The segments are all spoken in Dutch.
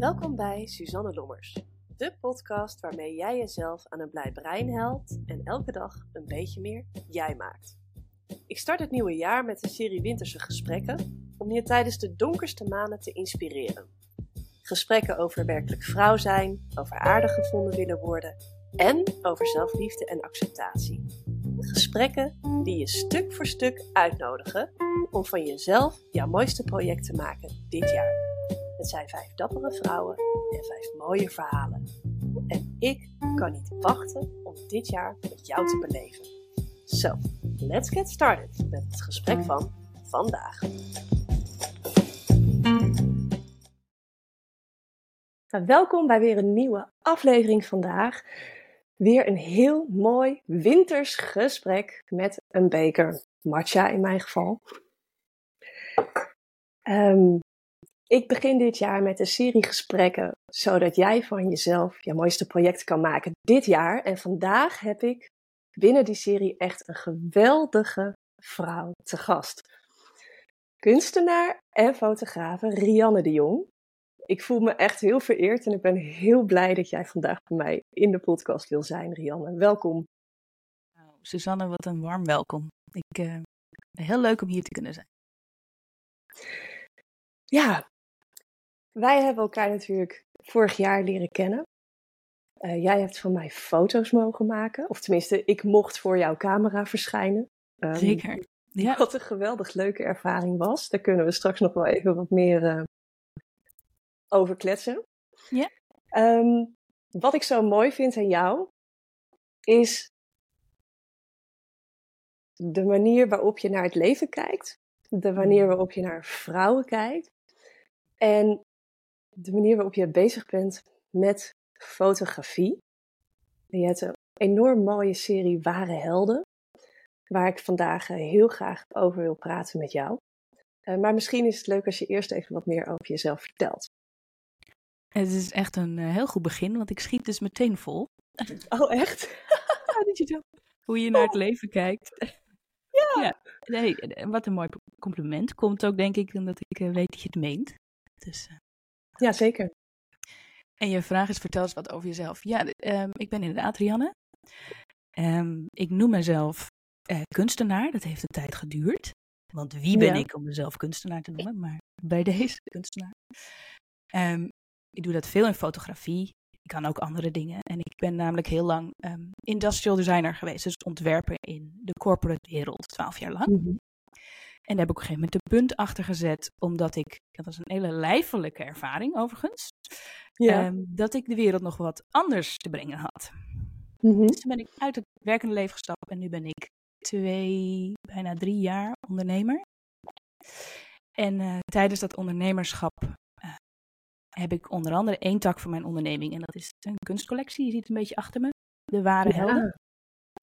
Welkom bij Suzanne Lommers, de podcast waarmee jij jezelf aan een blij brein helpt en elke dag een beetje meer jij maakt. Ik start het nieuwe jaar met een serie winterse gesprekken om je tijdens de donkerste maanden te inspireren. Gesprekken over werkelijk vrouw zijn, over aardig gevonden willen worden en over zelfliefde en acceptatie. Gesprekken die je stuk voor stuk uitnodigen om van jezelf jouw mooiste project te maken dit jaar. Het zijn vijf dappere vrouwen en vijf mooie verhalen. En ik kan niet wachten om dit jaar met jou te beleven. So, let's get started met het gesprek van vandaag. Nou, welkom bij weer een nieuwe aflevering vandaag. Weer een heel mooi winters gesprek met een beker matcha in mijn geval. Um, ik begin dit jaar met een serie gesprekken, zodat jij van jezelf je mooiste project kan maken dit jaar. En vandaag heb ik binnen die serie echt een geweldige vrouw te gast. Kunstenaar en fotografe Rianne de Jong. Ik voel me echt heel vereerd en ik ben heel blij dat jij vandaag bij mij in de podcast wil zijn, Rianne. Welkom. Nou, Susanne, wat een warm welkom. Ik, uh, heel leuk om hier te kunnen zijn. Ja, wij hebben elkaar natuurlijk vorig jaar leren kennen. Uh, jij hebt van mij foto's mogen maken. Of tenminste, ik mocht voor jouw camera verschijnen. Um, Zeker. Ja. Wat een geweldig leuke ervaring was. Daar kunnen we straks nog wel even wat meer uh, over kletsen. Ja. Um, wat ik zo mooi vind aan jou, is de manier waarop je naar het leven kijkt. De manier mm. waarop je naar vrouwen kijkt. En de manier waarop je bezig bent met fotografie. Je hebt een enorm mooie serie Ware Helden, waar ik vandaag eh, heel graag over wil praten met jou. Uh, maar misschien is het leuk als je eerst even wat meer over jezelf vertelt. Het is echt een uh, heel goed begin, want ik schiet dus meteen vol. Oh, echt? Hoe je naar het leven kijkt. Ja. ja. Nee, wat een mooi compliment. Komt ook denk ik omdat ik weet dat je het meent. Dus ja, zeker. En je vraag is, vertel eens wat over jezelf. Ja, um, ik ben inderdaad Rianne. Um, ik noem mezelf uh, kunstenaar. Dat heeft een tijd geduurd. Want wie ben ik om mezelf kunstenaar te noemen? Maar bij deze kunstenaar. Um, ik doe dat veel in fotografie. Ik kan ook andere dingen. En ik ben namelijk heel lang industrial designer geweest. Dus ontwerper in de corporate wereld, twaalf jaar lang. Mm -hmm. En daar heb ik op een gegeven moment de punt achter gezet, omdat ik, dat was een hele lijfelijke ervaring overigens, ja. um, dat ik de wereld nog wat anders te brengen had. Mm -hmm. Dus toen ben ik uit het werkende leven gestapt en nu ben ik twee, bijna drie jaar ondernemer. En uh, tijdens dat ondernemerschap uh, heb ik onder andere één tak van mijn onderneming en dat is een kunstcollectie. Je ziet het een beetje achter me, de ware ja. helden.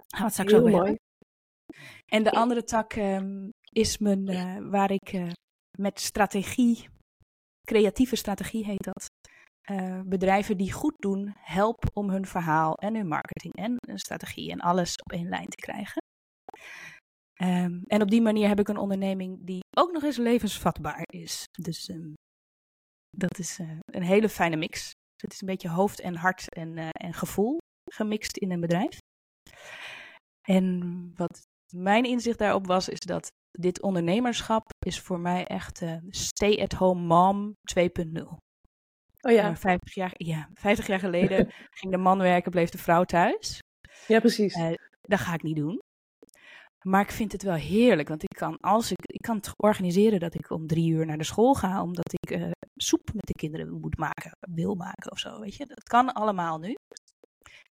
Gaan we het straks over mooi. En de andere tak um, is mijn, uh, waar ik uh, met strategie, creatieve strategie heet dat, uh, bedrijven die goed doen, help om hun verhaal en hun marketing en hun strategie en alles op één lijn te krijgen. Um, en op die manier heb ik een onderneming die ook nog eens levensvatbaar is. Dus um, dat is een hele fijne mix. Het is een beetje hoofd en hart en, en gevoel gemixt in een bedrijf. En wat mijn inzicht daarop was, is dat dit ondernemerschap is voor mij echt uh, stay-at-home mom 2.0. Oh ja. 50 jaar, ja, 50 jaar geleden ging de man werken, bleef de vrouw thuis. Ja, precies. Uh, dat ga ik niet doen. Maar ik vind het wel heerlijk, want ik kan, als ik, ik kan het organiseren dat ik om drie uur naar de school ga, omdat ik uh, soep met de kinderen moet maken, wil maken of zo, weet je. Dat kan allemaal nu.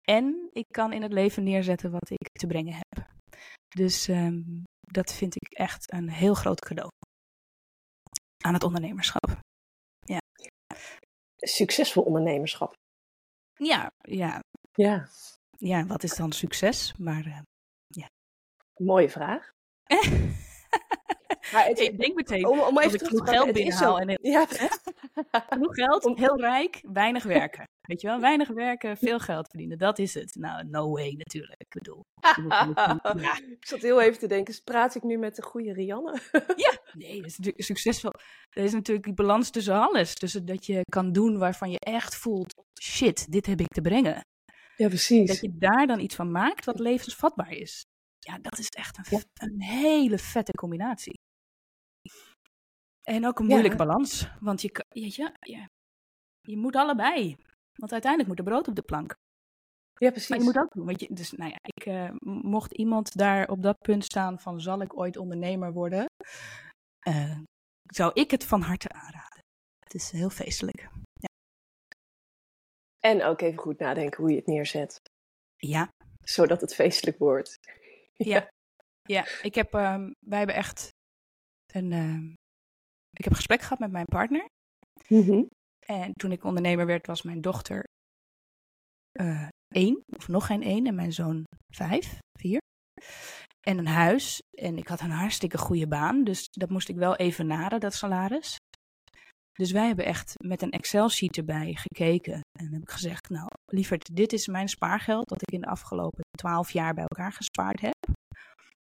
En ik kan in het leven neerzetten wat ik te brengen heb. Dus um, dat vind ik echt een heel groot cadeau aan het ondernemerschap. Ja. Succesvol ondernemerschap. Ja, ja. Ja. Ja, wat is dan succes? Maar uh, ja. Mooie vraag. Maar het, ik denk meteen, om, om even ik genoeg geld binnenhaal. En heel, ja. genoeg geld, heel rijk, weinig werken. Weet je wel, weinig werken, veel geld verdienen. Dat is het. Nou, no way natuurlijk. Ik bedoel. ja. Ik zat heel even te denken, praat ik nu met de goede Rianne? ja, nee, dat is natuurlijk succesvol. er is natuurlijk die balans tussen alles. Tussen dat je kan doen waarvan je echt voelt, shit, dit heb ik te brengen. Ja, precies. Dat je daar dan iets van maakt wat levensvatbaar is. Ja, dat is echt een, een hele vette combinatie. En ook een moeilijke balans. Want je, je, je, je moet allebei. Want uiteindelijk moet er brood op de plank. Ja, precies. Maar je moet ook doen. Weet je, dus nou ja, ik, uh, mocht iemand daar op dat punt staan van zal ik ooit ondernemer worden, uh, zou ik het van harte aanraden. Het is heel feestelijk. Ja. En ook even goed nadenken hoe je het neerzet. Ja. Zodat het feestelijk wordt. Ja. Ja, ik heb, um, wij hebben echt een, uh, ik heb een gesprek gehad met mijn partner. Mm -hmm. En toen ik ondernemer werd, was mijn dochter uh, één, of nog geen één, en mijn zoon vijf, vier. En een huis. En ik had een hartstikke goede baan, dus dat moest ik wel even naden, dat salaris. Dus wij hebben echt met een Excel-sheet erbij gekeken. En heb ik gezegd, nou, lieverd, dit is mijn spaargeld dat ik in de afgelopen twaalf jaar bij elkaar gespaard heb.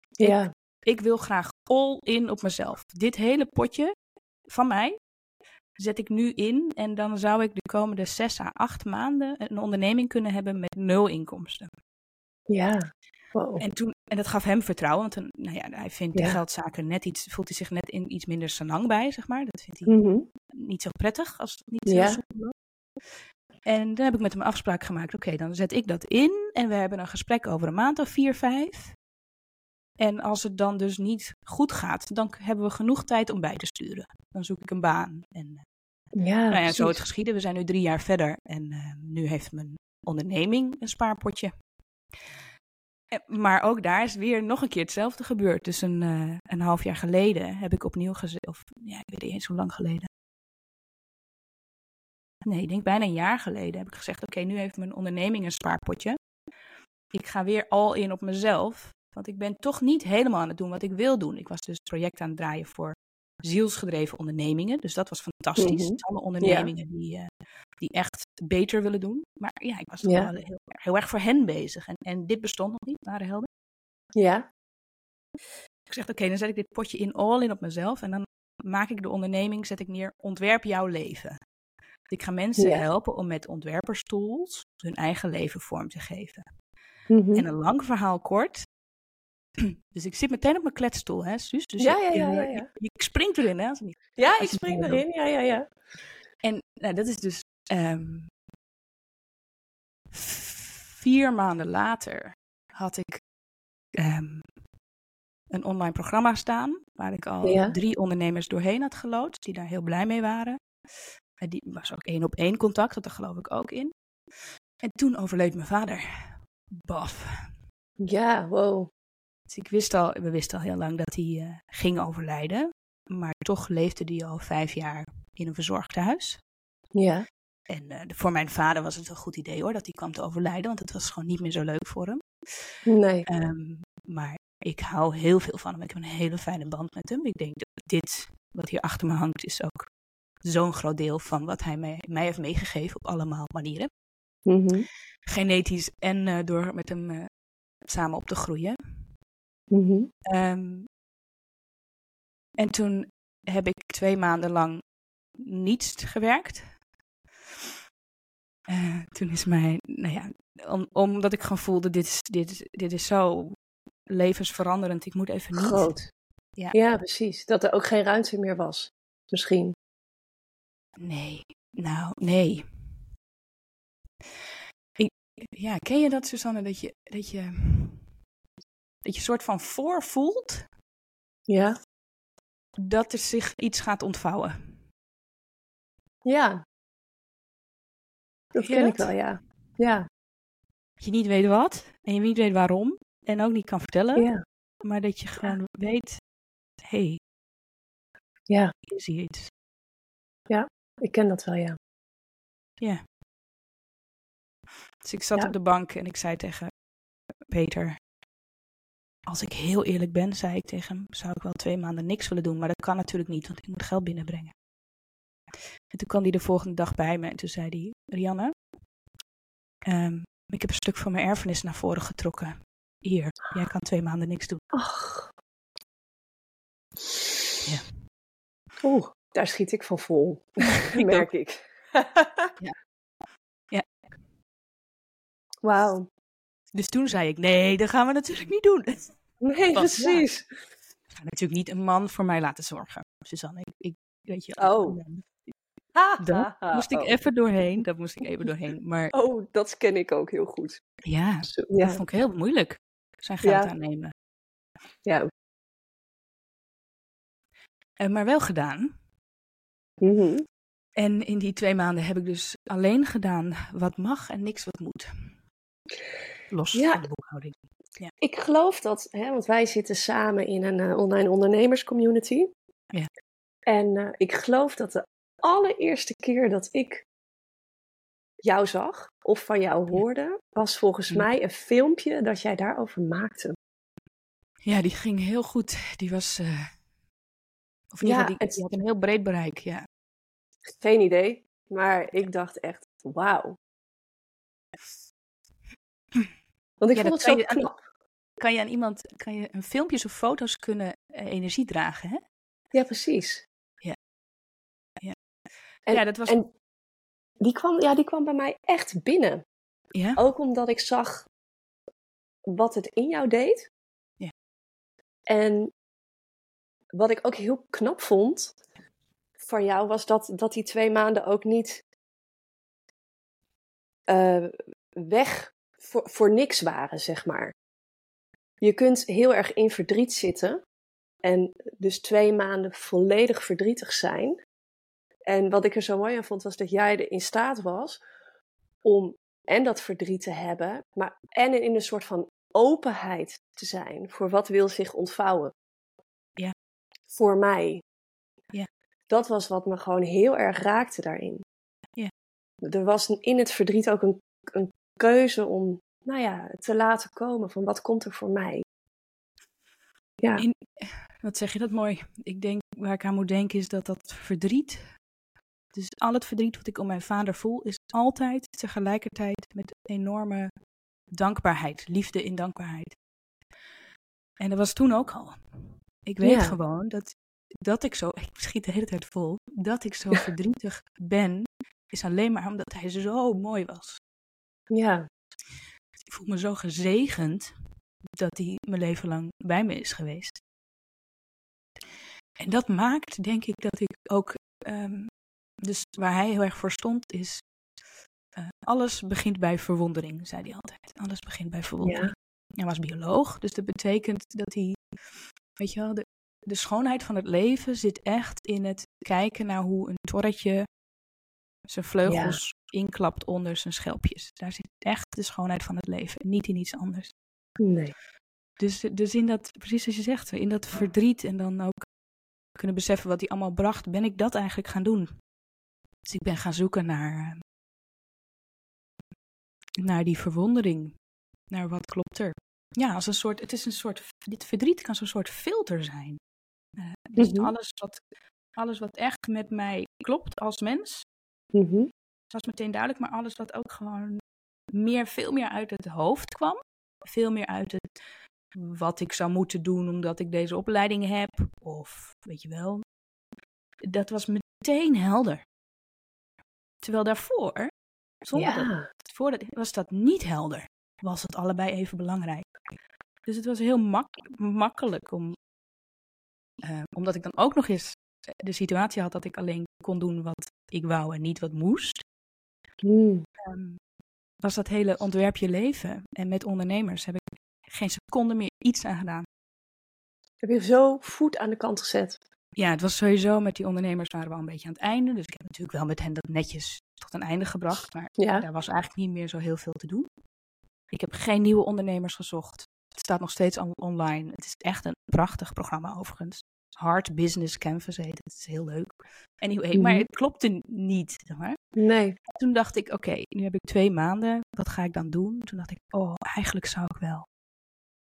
Ja. Ik, ik wil graag all in op mezelf. Dit hele potje van mij zet ik nu in en dan zou ik de komende zes à acht maanden een onderneming kunnen hebben met nul inkomsten. Ja. Wow. En, toen, en dat gaf hem vertrouwen, want nou ja, hij vindt Ja. de geldzaken net iets, voelt hij zich net in iets minder sanang bij, zeg maar. Dat vindt hij Mhm. Niet zo prettig als het niet Ja. zo soepel. En dan heb ik met hem een afspraak gemaakt. Oké, dan zet ik dat in en we hebben een gesprek over een maand of vier, vijf. En als het dan dus niet goed gaat, dan hebben we genoeg tijd om bij te sturen. Dan zoek ik een baan. En Ja, nou ja, zo het geschieden. We zijn nu drie jaar verder en eh, nu heeft mijn onderneming een spaarpotje. Eh, Maar ook daar is weer nog een keer hetzelfde gebeurd. Dus een, eh, een half jaar geleden heb ik opnieuw gezegd, of ja, ik weet niet eens hoe lang geleden. Nee, ik denk bijna een jaar geleden heb ik gezegd, oké, nu heeft mijn onderneming een spaarpotje. Ik ga weer al in op mezelf, want ik ben toch niet helemaal aan het doen wat ik wil doen. Ik was dus project aan het draaien voor zielsgedreven ondernemingen, dus dat was fantastisch. Mhm. Alle ondernemingen die, eh, die echt beter willen doen. Maar ja, ik was Ja. wel heel, heel erg voor hen bezig. En, en dit bestond nog niet, Ware Helden. Ja. Ik zeg, oké, dan zet ik dit potje in all in op mezelf. En dan maak ik de onderneming, zet ik neer, ontwerp jouw leven. Ik ga mensen Ja. helpen om met ontwerperstools hun eigen leven vorm te geven. Mhm. En een lang verhaal kort. Dus ik zit meteen op mijn kletstoel, hè, Suus? Dus Ja, ja, ja, je springt erin, hè? Als niet... Ja, als ik spring erin. Ja, ja, ja. En nou, dat is dus ehm, vier maanden later had ik ehm, een online programma staan. Waar ik al Ja. drie ondernemers doorheen had geloodst. Die daar heel blij mee waren. En die was ook één op één contact. Dat geloof ik ook in. En toen overleed mijn vader. Baf. Ja, wow. Dus ik wist al, we wisten al heel lang dat hij eh, ging overlijden. Maar toch leefde hij al vijf jaar in een verzorgd huis. Ja. En eh, voor mijn vader was het een goed idee hoor, dat hij kwam te overlijden, want het was gewoon niet meer zo leuk voor hem. Nee. Ehm, maar ik hou heel veel van hem. Ik heb een hele fijne band met hem. Ik denk dat dit, wat hier achter me hangt, is ook zo'n groot deel van wat hij mij, mij heeft meegegeven op allemaal manieren. Mhm. Genetisch en eh, door met hem eh, samen op te groeien. Mhm. Ehm, en toen heb ik twee maanden lang niets gewerkt. Eh, toen is mij, nou ja, om, omdat ik gewoon voelde, dit is, dit, dit is zo levensveranderend, ik moet even niet. Groot. Ja. ja, precies. Dat er ook geen ruimte meer was. Misschien. Nee, nou, nee. Ik, ja, ken je dat, Susanne, dat je, dat je, dat je soort van voorvoelt Ja. dat er zich iets gaat ontvouwen? Ja. Dat Ken ik wel, ja. Ja. Dat je niet weet wat en je niet weet waarom en ook niet kan vertellen, Ja. maar dat je gewoon weet, hé, hey, Ja. hier iets. Ik ken dat wel, ja. Ja. Dus ik zat Ja. op de bank en ik zei tegen Peter, als ik heel eerlijk ben, zei ik tegen hem, zou ik wel twee maanden niks willen doen, maar dat kan natuurlijk niet, want ik moet geld binnenbrengen. En toen kwam hij de volgende dag bij me en toen zei hij, Rianne, ehm, ik heb een stuk van mijn erfenis naar voren getrokken. Hier, jij kan twee maanden niks doen. Ach. Ja. Oeh. Daar schiet ik van vol, Ik merk ik. Ja. Ja. Wauw. Dus toen zei ik, nee, dat gaan we natuurlijk niet doen. Nee, precies. Ik ga natuurlijk niet een man voor mij laten zorgen. Suzanne, ik, ik weet je. Oh. Ha, Daar moest ik oh. even doorheen. Dat moest ik even doorheen. Maar Oh, dat ken ik ook heel goed. ja, dat vond ik heel moeilijk. Zijn geld Ja. aannemen. ja. Eh, maar wel gedaan. Mhm. En in die twee maanden heb ik dus alleen gedaan wat mag en niks wat moet. Los Ja. van de boekhouding. Ik geloof dat, hè, want wij zitten samen in een eh, online ondernemerscommunity. Ja. En eh, ik geloof dat de allereerste keer dat ik jou zag of van jou hoorde, was volgens Ja. mij een filmpje dat jij daarover maakte. Ja, die ging heel goed. Die was. eh, of in ieder Ja, geval, die, had een heel breed bereik. Ja. Geen idee, maar ik dacht echt, wauw. Want ik Ja, vond het zo aan- knap. Kan je aan iemand. Kan je een filmpjes of foto's kunnen eh, energie dragen, hè? Ja, precies. Ja. Ja. En, Ja, dat was- en die, kwam, ja, die kwam bij mij echt binnen. Ja. Ook omdat ik zag wat het in jou deed. Ja. En wat ik ook heel knap vond van jou was dat, dat die twee maanden ook niet eh, weg voor, voor niks waren, zeg maar. Je kunt heel erg in verdriet zitten en dus twee maanden volledig verdrietig zijn. En wat ik er zo mooi aan vond, was dat jij er in staat was om en dat verdriet te hebben, maar en in een soort van openheid te zijn voor wat wil zich ontvouwen. Voor mij. Ja. Dat was wat me gewoon heel erg raakte daarin. Ja. Er was in het verdriet ook een, een keuze om, nou ja, te laten komen van wat komt er voor mij. Ja. In, wat zeg je dat mooi? Ik denk, waar ik aan moet denken is dat dat verdriet. Dus al het verdriet wat ik om mijn vader voel, is altijd tegelijkertijd met enorme dankbaarheid, liefde in dankbaarheid. En dat was toen ook al. Ik weet Ja. gewoon dat, dat ik zo, ik schiet de hele tijd vol, dat ik zo verdrietig ben, is alleen maar omdat hij zo mooi was. Ja. Ik voel me zo gezegend dat hij mijn leven lang bij me is geweest. En dat maakt, denk ik, dat ik ook. ehm, dus waar hij heel erg voor stond, is. eh, alles begint bij verwondering, zei hij altijd. Alles begint bij verwondering. Hij was bioloog, dus dat betekent dat hij. Weet je wel, de, de schoonheid van het leven zit echt in het kijken naar hoe een torretje zijn vleugels inklapt onder zijn schelpjes. Daar zit echt de schoonheid van het leven, niet in iets anders. Nee. Dus, dus in dat, precies zoals je zegt, in dat verdriet en dan ook kunnen beseffen wat hij allemaal bracht, ben ik dat eigenlijk gaan doen. Dus ik ben gaan zoeken naar, eh, naar die verwondering, naar wat klopt er. Ja, als een soort, het is een soort, dit verdriet kan zo'n soort filter zijn. Eh, dus Mhm. alles, wat, alles wat echt met mij klopt als mens, dat was meteen duidelijk, maar alles wat ook gewoon meer, veel meer uit het hoofd kwam. Veel meer uit het wat ik zou moeten doen omdat ik deze opleiding heb. Of weet je wel, dat was meteen helder. Terwijl daarvoor, zonder dat, voordat, was dat niet helder. Was het allebei even belangrijk. Dus het was heel mak- makkelijk om, eh, omdat ik dan ook nog eens de situatie had dat ik alleen kon doen wat ik wou en niet wat moest Mm. ehm, was dat hele ontwerpje leven. En met ondernemers heb ik geen seconde meer iets aan gedaan. Heb je zo voet aan de kant gezet? Ja, het was sowieso met die ondernemers waren we al een beetje aan het einde. Dus ik heb natuurlijk wel met hen dat netjes tot een einde gebracht. Maar Ja. daar was eigenlijk niet meer zo heel veel te doen. Ik heb geen nieuwe ondernemers gezocht. Het staat nog steeds on- online. Het is echt een prachtig programma overigens. Hard Business Canvas heet het. Het is heel leuk. Anyway, maar Mhm. het klopte niet. Zeg maar. Nee. Toen dacht ik, oké, nu heb ik twee maanden. Wat ga ik dan doen? Toen dacht ik, oh, eigenlijk zou ik wel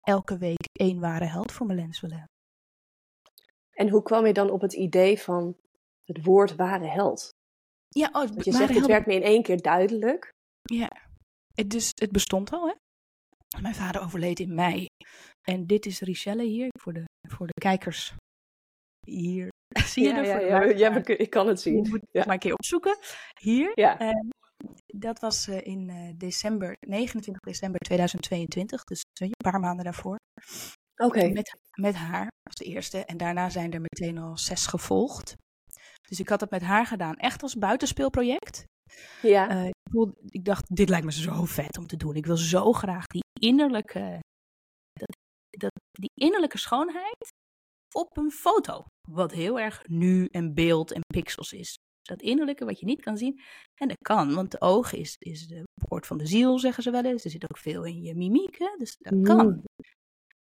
elke week één ware held voor mijn lens willen hebben. En hoe kwam je dan op het idee van het woord ware held? Ja, oh, Want je het werd me in één keer duidelijk. Ja, het, dus, het bestond al, hè? Mijn vader overleed in mei. En dit is Richelle hier, voor de, voor de kijkers hier. Zie je ja, er ja, ja, ja, ik kan het Je zien. moet het maar een keer opzoeken. Hier. Ja. Dat was eh, in eh, december, 29 december 2022. Dus een paar maanden daarvoor. Oké. Met, met haar als de eerste. En daarna zijn er meteen al zes gevolgd. Dus ik had het met haar gedaan. Echt als buitenspeelproject. Ja. Eh, ik, dacht, dit lijkt me zo vet om te doen. Ik wil zo graag die innerlijke, dat, dat, die innerlijke schoonheid op een foto. Wat heel erg nu en beeld en pixels is. Dat innerlijke wat je niet kan zien. En dat kan, want de oog is, is de poort van de ziel, zeggen ze wel eens. Er zit ook veel in je mimiek, hè? dus dat kan. Mm.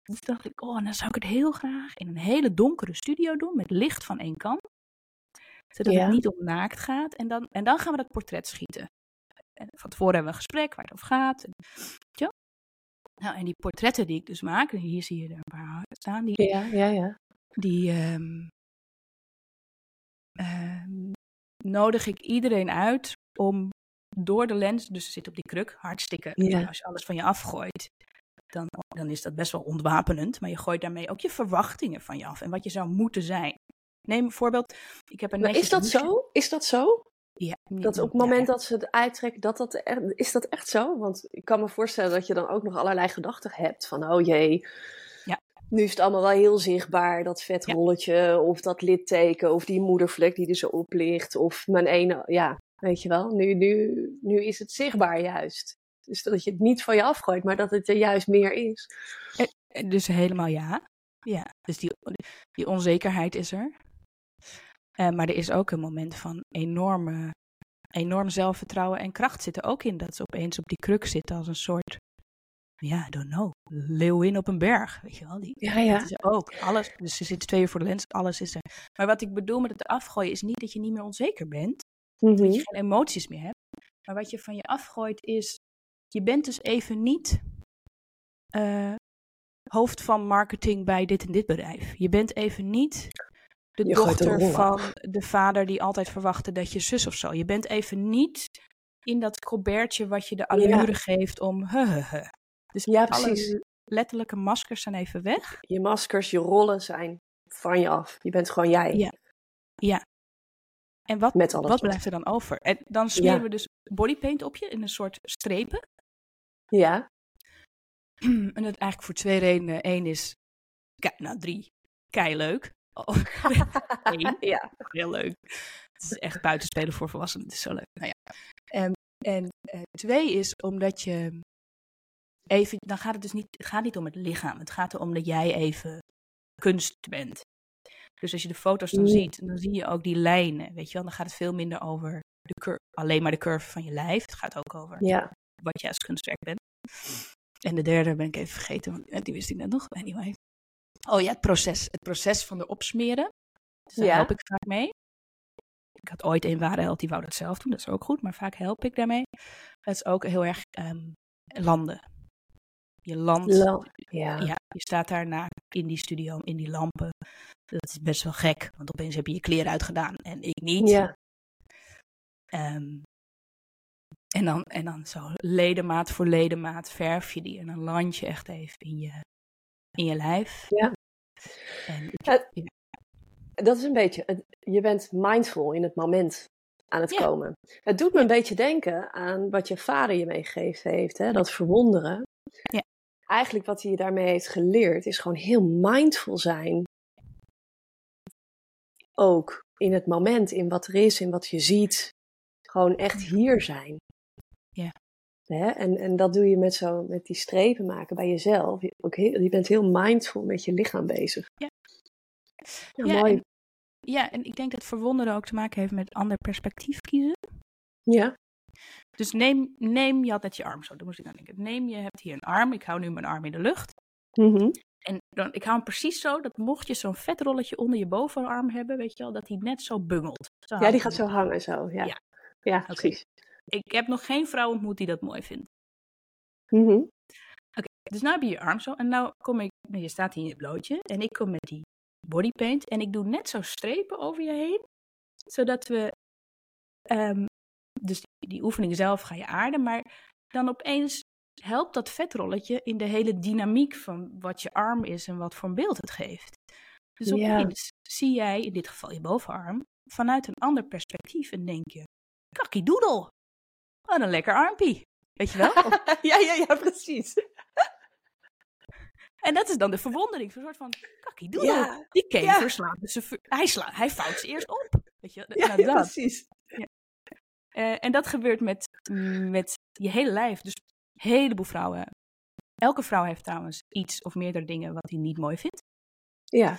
Dus dacht ik, oh, dan zou ik het heel graag in een hele donkere studio doen, met licht van één kant. Zodat Ja. het niet om naakt gaat. En dan, en dan gaan we dat portret schieten. En van tevoren hebben we een gesprek waar het over gaat. En, ja. Nou, en die portretten die ik dus maak, hier zie je er een paar staan, die, Ja, ja, ja. die ehm, ehm, nodig ik iedereen uit om door de lens, dus ze zit op die kruk, hartstikke, Ja. als je alles van je afgooit, dan, dan is dat best wel ontwapenend, maar je gooit daarmee ook je verwachtingen van je af en wat je zou moeten zijn. Neem een voorbeeld, ik heb een Maar is dat zo? Is dat zo? Ja, Dat op het moment dat ze het uittrekken, dat dat is dat echt zo? Want ik kan me voorstellen dat je dan ook nog allerlei gedachten hebt van, oh jee, Ja. nu is het allemaal wel heel zichtbaar, dat vetrolletje of dat litteken of die moedervlek die er zo op ligt of mijn ene, ja, weet je wel, nu, nu, nu is het zichtbaar juist. Dus dat je het niet van je afgooit, maar dat het er juist meer is. Eh, Dus helemaal ja. Ja, dus die, die onzekerheid is er. Eh, maar er is ook een moment van enorme, enorm zelfvertrouwen en kracht zit er ook in. Dat ze opeens op die kruk zitten als een soort, ja, I don't know, leeuwin op een berg. Weet je wel, die, Ja, dat is ook. Alles, dus ze zitten twee uur voor de lens, alles is er. Maar wat ik bedoel met het afgooien is niet dat je niet meer onzeker bent. Mhm. Dat je geen emoties meer hebt. Maar wat je van je afgooit is, je bent dus even niet eh, hoofd van marketing bij dit en dit bedrijf. Je bent even niet de Je dochter van de vader die altijd verwachtte dat je zus of zo. Je bent even niet in dat colbertje wat je de allure geeft om he, he, he. Dus Ja, alle precies. letterlijke maskers zijn even weg. Je maskers, je rollen zijn van je af. Je bent gewoon jij. Ja. Ja. En wat, Met alles wat blijft er dan over? En dan smeren Ja. we dus bodypaint op je in een soort strepen. Ja. En dat eigenlijk voor twee redenen. Eén is, kijk, nou drie, kei leuk. Oh, ja. heel leuk. Het is echt buitenspelen voor volwassenen. Het is zo leuk. Nou ja. En, en eh, twee is omdat je even, dan gaat het dus niet, het gaat niet om het lichaam. Het gaat erom dat jij even kunst bent. Dus als je de foto's dan Mm. ziet, dan zie je ook die lijnen, weet je wel. Dan gaat het veel minder over de cur- alleen maar de curve van je lijf. Het gaat ook over Ja. wat je als kunstwerk bent. En de derde ben ik even vergeten, want die wist ik net nog. Anyway. Oh ja, het proces. Het proces van de opsmeren. Dus daar Ja. help ik vaak mee. Ik had ooit een ware held, die wou dat zelf doen. Dat is ook goed, maar vaak help ik daarmee. Het is ook heel erg ehm, landen. Je landt. La- ja. Ja, je staat daarna in die studio, in die lampen. Dat is best wel gek, want opeens heb je je kleren uitgedaan en ik niet. Ja. Ehm, en, dan, en dan zo ledemaat voor ledemaat verf je die en dan land je echt even in je, in je lijf. Ja. En ja. Dat is een beetje, je bent mindful in het moment aan het Ja. komen. Het doet me een beetje denken aan wat je vader je meegegeven heeft, hè? dat verwonderen. Ja. Eigenlijk wat hij je daarmee heeft geleerd, is gewoon heel mindful zijn. Ook in het moment, in wat er is, in wat je ziet. Gewoon echt hier zijn. Ja. Hè? En, en dat doe je met, zo, met die strepen maken bij jezelf. Je, ook heel, je bent heel mindful met je lichaam bezig. Ja. Ja, Ja, mooi. en- ja, en ik denk dat verwonderen ook te maken heeft met ander perspectief kiezen. Ja. Dus neem, neem, je had net je arm zo, dan moest ik aan denken. Neem, je hebt hier een arm, ik hou nu mijn arm in de lucht. Mhm. En dan, ik hou hem precies zo, dat mocht je zo'n vetrolletje onder je bovenarm hebben, weet je wel, dat hij net zo bungelt. Zo Ja, die gaat zo hangen zo. Ja, Ja. ja. precies. Ik heb nog geen vrouw ontmoet die dat mooi vindt. Mhm. Dus nu heb je je arm zo en nou kom ik, nou, je staat hier in je blootje en ik kom met die bodypaint en ik doe net zo strepen over je heen, zodat we, ehm, dus die, die oefening zelf ga je aarden, maar dan opeens helpt dat vetrolletje in de hele dynamiek van wat je arm is en wat voor een beeld het geeft. Dus opeens zie jij, in dit geval je bovenarm, vanuit een ander perspectief en denk je, kakkie-doedel, wat een lekker armpie. Weet je wel? ja, ja, ja, precies. En dat is dan de verwondering. Een soort van, kakkie-doedel. Ja, die kever ja. slaat dus hij, slaat, hij vouwt ze eerst op. Weet je? Ja, ja precies. Ja. Uh, en dat gebeurt met, met je hele lijf. Dus een heleboel vrouwen. Elke vrouw heeft trouwens iets of meerdere dingen wat hij niet mooi vindt. Ja.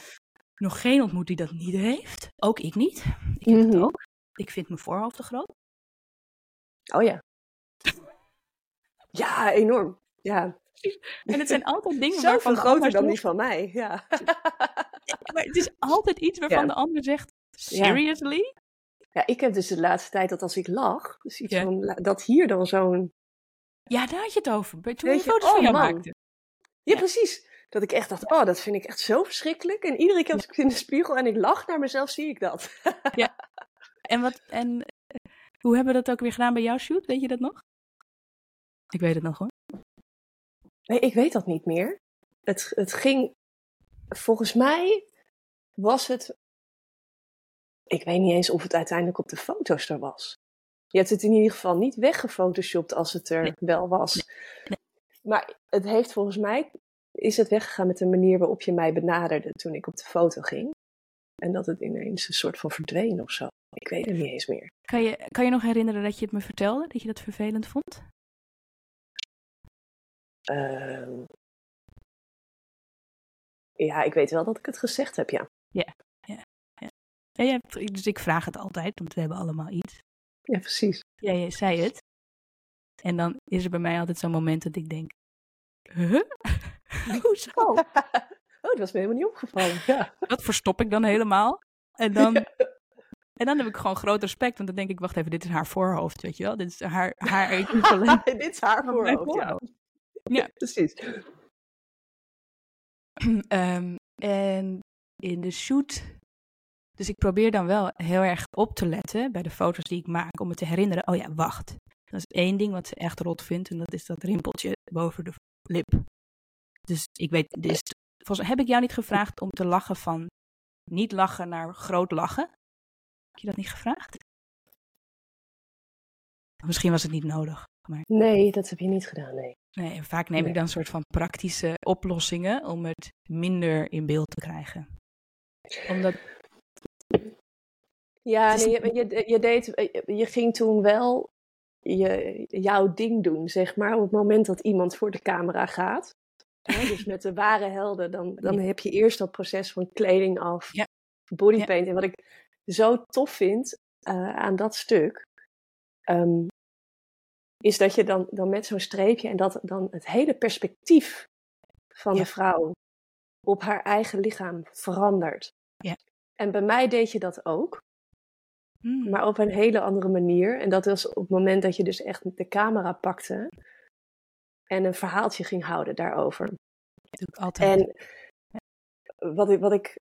Nog geen ontmoet die dat niet heeft. Ook ik niet. Ik heb mm -hmm. het ook. Ik vind mijn voorhoofd te groot. Oh ja. ja, enorm. Ja. En het zijn altijd dingen Zoveel waarvan groter dan die van mij, ja. maar het is altijd iets waarvan ja. de ander zegt, seriously? Ja. ik heb dus de laatste tijd dat als ik lach, dus iets van, dat hier dan zo'n... Ja, daar had je het over, toen je foto's oh, van jou man. maakte. Ja, precies. Dat ik echt dacht, oh, dat vind ik echt zo verschrikkelijk. En iedere keer als ik in de spiegel en ik lach naar mezelf, zie ik dat. ja. En, wat, en hoe hebben we dat ook weer gedaan bij jouw shoot? Weet je dat nog? Ik weet het nog hoor. Nee, ik weet dat niet meer. Het, het ging, volgens mij was het, ik weet niet eens of het uiteindelijk op de foto's er was. Je hebt het in ieder geval niet weggefotoshopt als het er wel was. Nee. Maar het heeft volgens mij, is het weggegaan met de manier waarop je mij benaderde toen ik op de foto ging. En dat het ineens een soort van verdween of zo. Ik weet het niet eens meer. Kan je, kan je nog herinneren dat je het me vertelde, dat je dat vervelend vond? Uh, ja, ik weet wel dat ik het gezegd heb, ja. Ja, ja, ja. ja, ja dus ik vraag het altijd, want we hebben allemaal iets. Ja, precies. Ja, je zei het. En dan is er bij mij altijd zo'n moment dat ik denk, huh? Hoezo? Oh, dat was me helemaal niet opgevallen. Ja. Dat verstop ik dan helemaal. En dan, en dan heb ik gewoon groot respect, want dan denk ik, wacht even, dit is haar voorhoofd, weet je wel? Dit is haar, haar equivalent. dit is haar voorhoofd, ja. Ja, precies. um, en in de shoot. Dus ik probeer dan wel heel erg op te letten bij de foto's die ik maak. Om me te herinneren: oh ja, wacht. Dat is één ding wat ze echt rot vindt. En dat is dat rimpeltje boven de lip. Dus ik weet. Dus, volgens, heb ik jou niet gevraagd om te lachen van. Niet lachen naar groot lachen? Heb je dat niet gevraagd? Misschien was het niet nodig. Maar... Nee, dat heb je niet gedaan, nee. Nee, vaak neem nee. ik dan een soort van praktische oplossingen om het minder in beeld te krijgen. Omdat. Ja, nee, je, je, je, deed, je ging toen wel je, jouw ding doen, zeg maar. Op het moment dat iemand voor de camera gaat. Hè, dus met de ware helden, dan, dan heb je eerst dat proces van kleding af, ja. bodypaint. Ja. En wat ik zo tof vind uh, aan dat stuk, um, is dat je dan, dan met zo'n streepje en dat dan het hele perspectief van ja. de vrouw op haar eigen lichaam verandert. Ja. En bij mij deed je dat ook, mm. maar op een hele andere manier. En dat was op het moment dat je dus echt de camera pakte en een verhaaltje ging houden daarover. Dat doe ik altijd. En wat ik, wat ik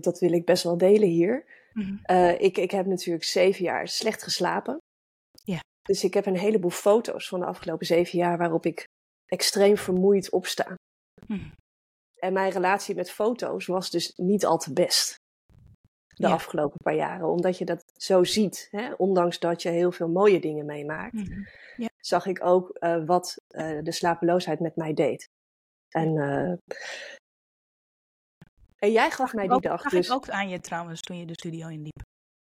dat wil ik best wel delen hier. Mm. Uh, ik, ik heb natuurlijk zeven jaar slecht geslapen. Dus ik heb een heleboel foto's van de afgelopen zeven jaar waarop ik extreem vermoeid opsta. Hm. En mijn relatie met foto's was dus niet al te best. De ja. afgelopen paar jaren. Omdat je dat zo ziet. Hè? Ondanks dat je heel veel mooie dingen meemaakt. Hm. Ja. Zag ik ook uh, wat uh, de slapeloosheid met mij deed. En, uh, en jij gaf mij die ook, dag dus... ik ook aan je trouwens toen je de studio inliep.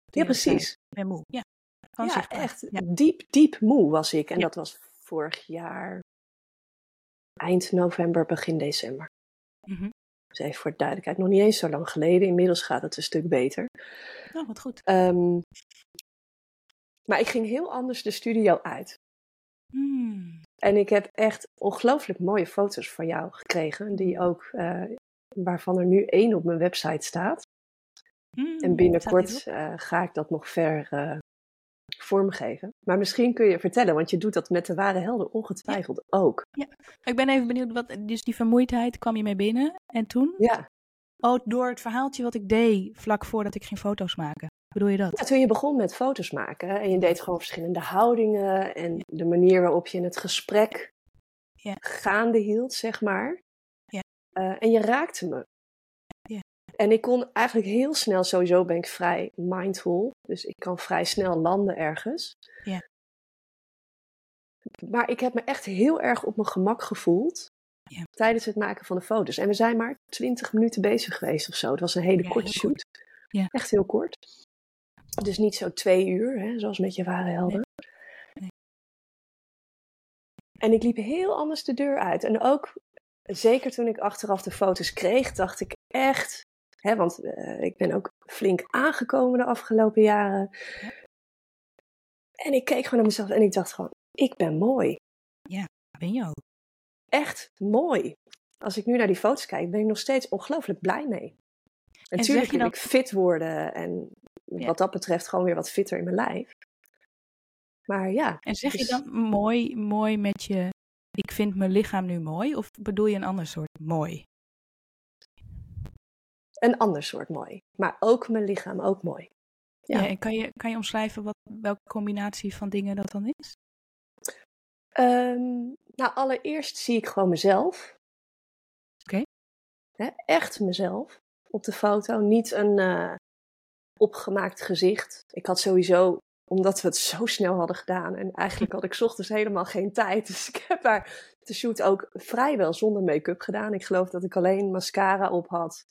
Ja, precies. Ik ben moe. Ja. Kan ja, echt ja. diep, diep moe was ik. En ja. dat was vorig jaar eind november, begin december. Mm -hmm. Dus even voor de duidelijkheid, nog niet eens zo lang geleden. Inmiddels gaat het een stuk beter. Oh, wat goed. Um, maar ik ging heel anders de studio uit. Mm. En ik heb echt ongelooflijk mooie foto's van jou gekregen. Die ook, uh, waarvan er nu één op mijn website staat. Mm, en binnenkort uh, ga ik dat nog ver uh, vormgeven. Maar misschien kun je vertellen, want je doet dat met de ware helden ongetwijfeld ja. ook. Ja, ik ben even benieuwd, wat, dus die vermoeidheid kwam je mee binnen en toen? Ja. Oh, door het verhaaltje wat ik deed vlak voordat ik ging foto's maken. Bedoel je dat? Ja, toen je begon met foto's maken en je deed gewoon verschillende houdingen en de manier waarop je het gesprek ja. gaande hield, zeg maar. Ja. Uh, en je raakte me. En ik kon eigenlijk heel snel, sowieso ben ik vrij mindful. Dus ik kan vrij snel landen ergens. Ja. Maar ik heb me echt heel erg op mijn gemak gevoeld. Ja. Tijdens het maken van de foto's. En we zijn maar 20 minuten bezig geweest of zo. Het was een hele Ja, korte shoot. Ja. Echt heel kort. Dus niet zo twee uur, hè, zoals met je ware helden. Nee. En ik liep heel anders de deur uit. En ook, zeker toen ik achteraf de foto's kreeg, dacht ik echt... Hè, want eh, ik ben ook flink aangekomen de afgelopen jaren. En ik keek gewoon naar mezelf en ik dacht gewoon, ik ben mooi. Ben je ook? Echt mooi. Als ik nu naar die foto's kijk, ben ik nog steeds ongelooflijk blij mee. En zeg natuurlijk je wil dan- ik fit worden en Ja. wat dat betreft gewoon weer wat fitter in mijn lijf. Maar ja, En zeg je Dus- dan mooi, mooi met je, ik vind mijn lichaam nu mooi? Of bedoel je een ander soort mooi? Een ander soort mooi. Maar ook mijn lichaam ook mooi. Ja. Ja. en kan je, kan je omschrijven wat, welke combinatie van dingen dat dan is? Ehm, nou, allereerst zie ik gewoon mezelf. Oké. Echt mezelf op de foto. Niet een eh, opgemaakt gezicht. Ik had sowieso, omdat we het zo snel hadden gedaan. En eigenlijk had ik 's ochtends helemaal geen tijd. Dus ik heb daar de shoot ook vrijwel zonder make-up gedaan. Ik geloof dat ik alleen mascara op had.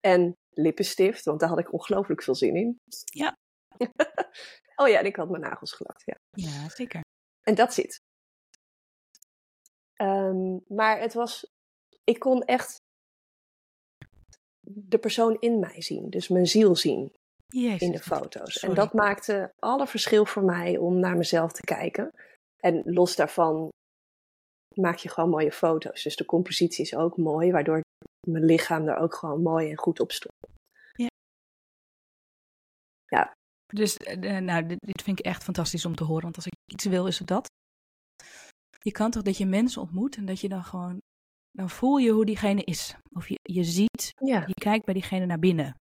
En lippenstift, want daar had ik ongelooflijk veel zin in. Ja. oh ja, en ik had mijn nagels gelakt, ja. Ja, zeker. En dat zit. Ehm, maar het was, ik kon echt de persoon in mij zien, dus mijn ziel zien Jezus. in de foto's. En dat maakte alle verschil voor mij om naar mezelf te kijken. En los daarvan maak je gewoon mooie foto's. Dus de compositie is ook mooi, waardoor mijn lichaam er ook gewoon mooi en goed op stond. Dus eh, nou, dit, dit vind ik echt fantastisch om te horen. Want als ik iets wil, is het dat. Je kan toch dat je mensen ontmoet en dat je dan gewoon... Dan voel je hoe diegene is. Of je, je ziet, Ja, je kijkt bij diegene naar binnen.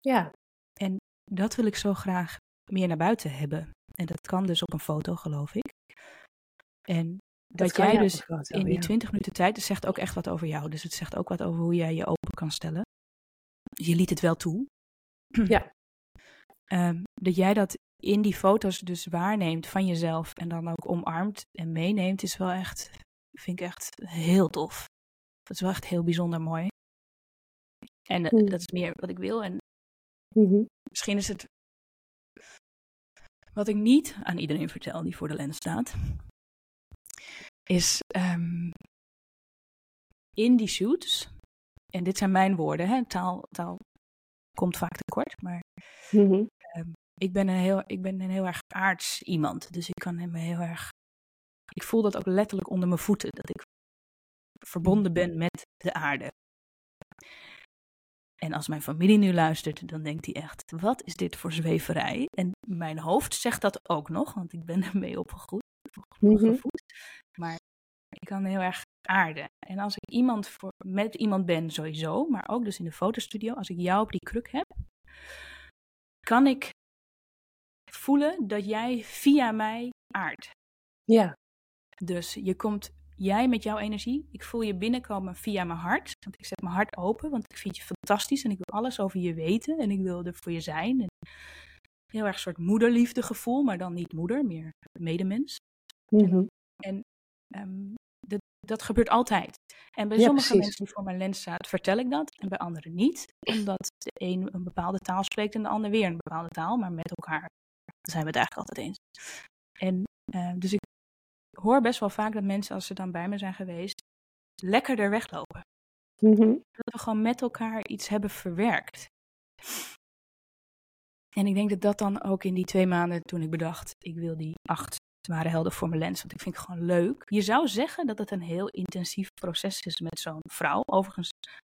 ja, Dat wil ik zo graag meer naar buiten hebben. En dat kan dus op een foto, geloof ik. En dat, jij dus in die ja. 20 minuten tijd, dat zegt ook echt wat over jou. Dus het zegt ook wat over hoe jij je open kan stellen. Je liet het wel toe. Ja. Ehm, dat jij dat in die foto's dus waarneemt van jezelf en dan ook omarmt en meeneemt, is wel echt, vind ik echt heel tof. Dat is wel echt heel bijzonder mooi. En eh, Hmm. dat is meer wat ik wil. En Mhm. misschien is het wat ik niet aan iedereen vertel die voor de lens staat, is ehm, in die shoots, en dit zijn mijn woorden, hè, taal, taal komt vaak tekort, maar Mhm. ik ben, een heel, ik ben een heel erg aards iemand, dus ik kan me heel erg, ik voel dat ook letterlijk onder mijn voeten, dat ik verbonden ben met de aarde. En als mijn familie nu luistert, dan denkt hij echt: wat is dit voor zweverij? En mijn hoofd zegt dat ook nog, want ik ben ermee opgegroeid. Opgevoed. Maar ik kan heel erg aarden. En als ik iemand voor, met iemand ben, sowieso, maar ook dus in de fotostudio, als ik jou op die kruk heb, kan ik voelen dat jij via mij aardt. Ja, Dus je komt, jij met jouw energie, ik voel je binnenkomen via mijn hart. Want ik zet mijn hart open, want ik vind je fantastisch en ik wil alles over je weten en ik wil er voor je zijn. En heel erg een soort moederliefde gevoel, maar dan niet moeder, meer medemens. Mhm. Ehm, dat, dat gebeurt altijd. En bij Ja, sommige precies. mensen die voor mijn lens staat, vertel ik dat. En bij anderen niet. Omdat de een een bepaalde taal spreekt en de ander weer een bepaalde taal. Maar met elkaar zijn we het eigenlijk altijd eens. En eh, dus ik hoor best wel vaak dat mensen, als ze dan bij me zijn geweest, lekkerder weglopen. Mhm. Dat we gewoon met elkaar iets hebben verwerkt. En ik denk dat dat dan ook in die twee maanden toen ik bedacht, ik wil die acht zware helden voor mijn lens, want ik vind het gewoon leuk. Je zou zeggen dat het een heel intensief proces is met zo'n vrouw. Overigens,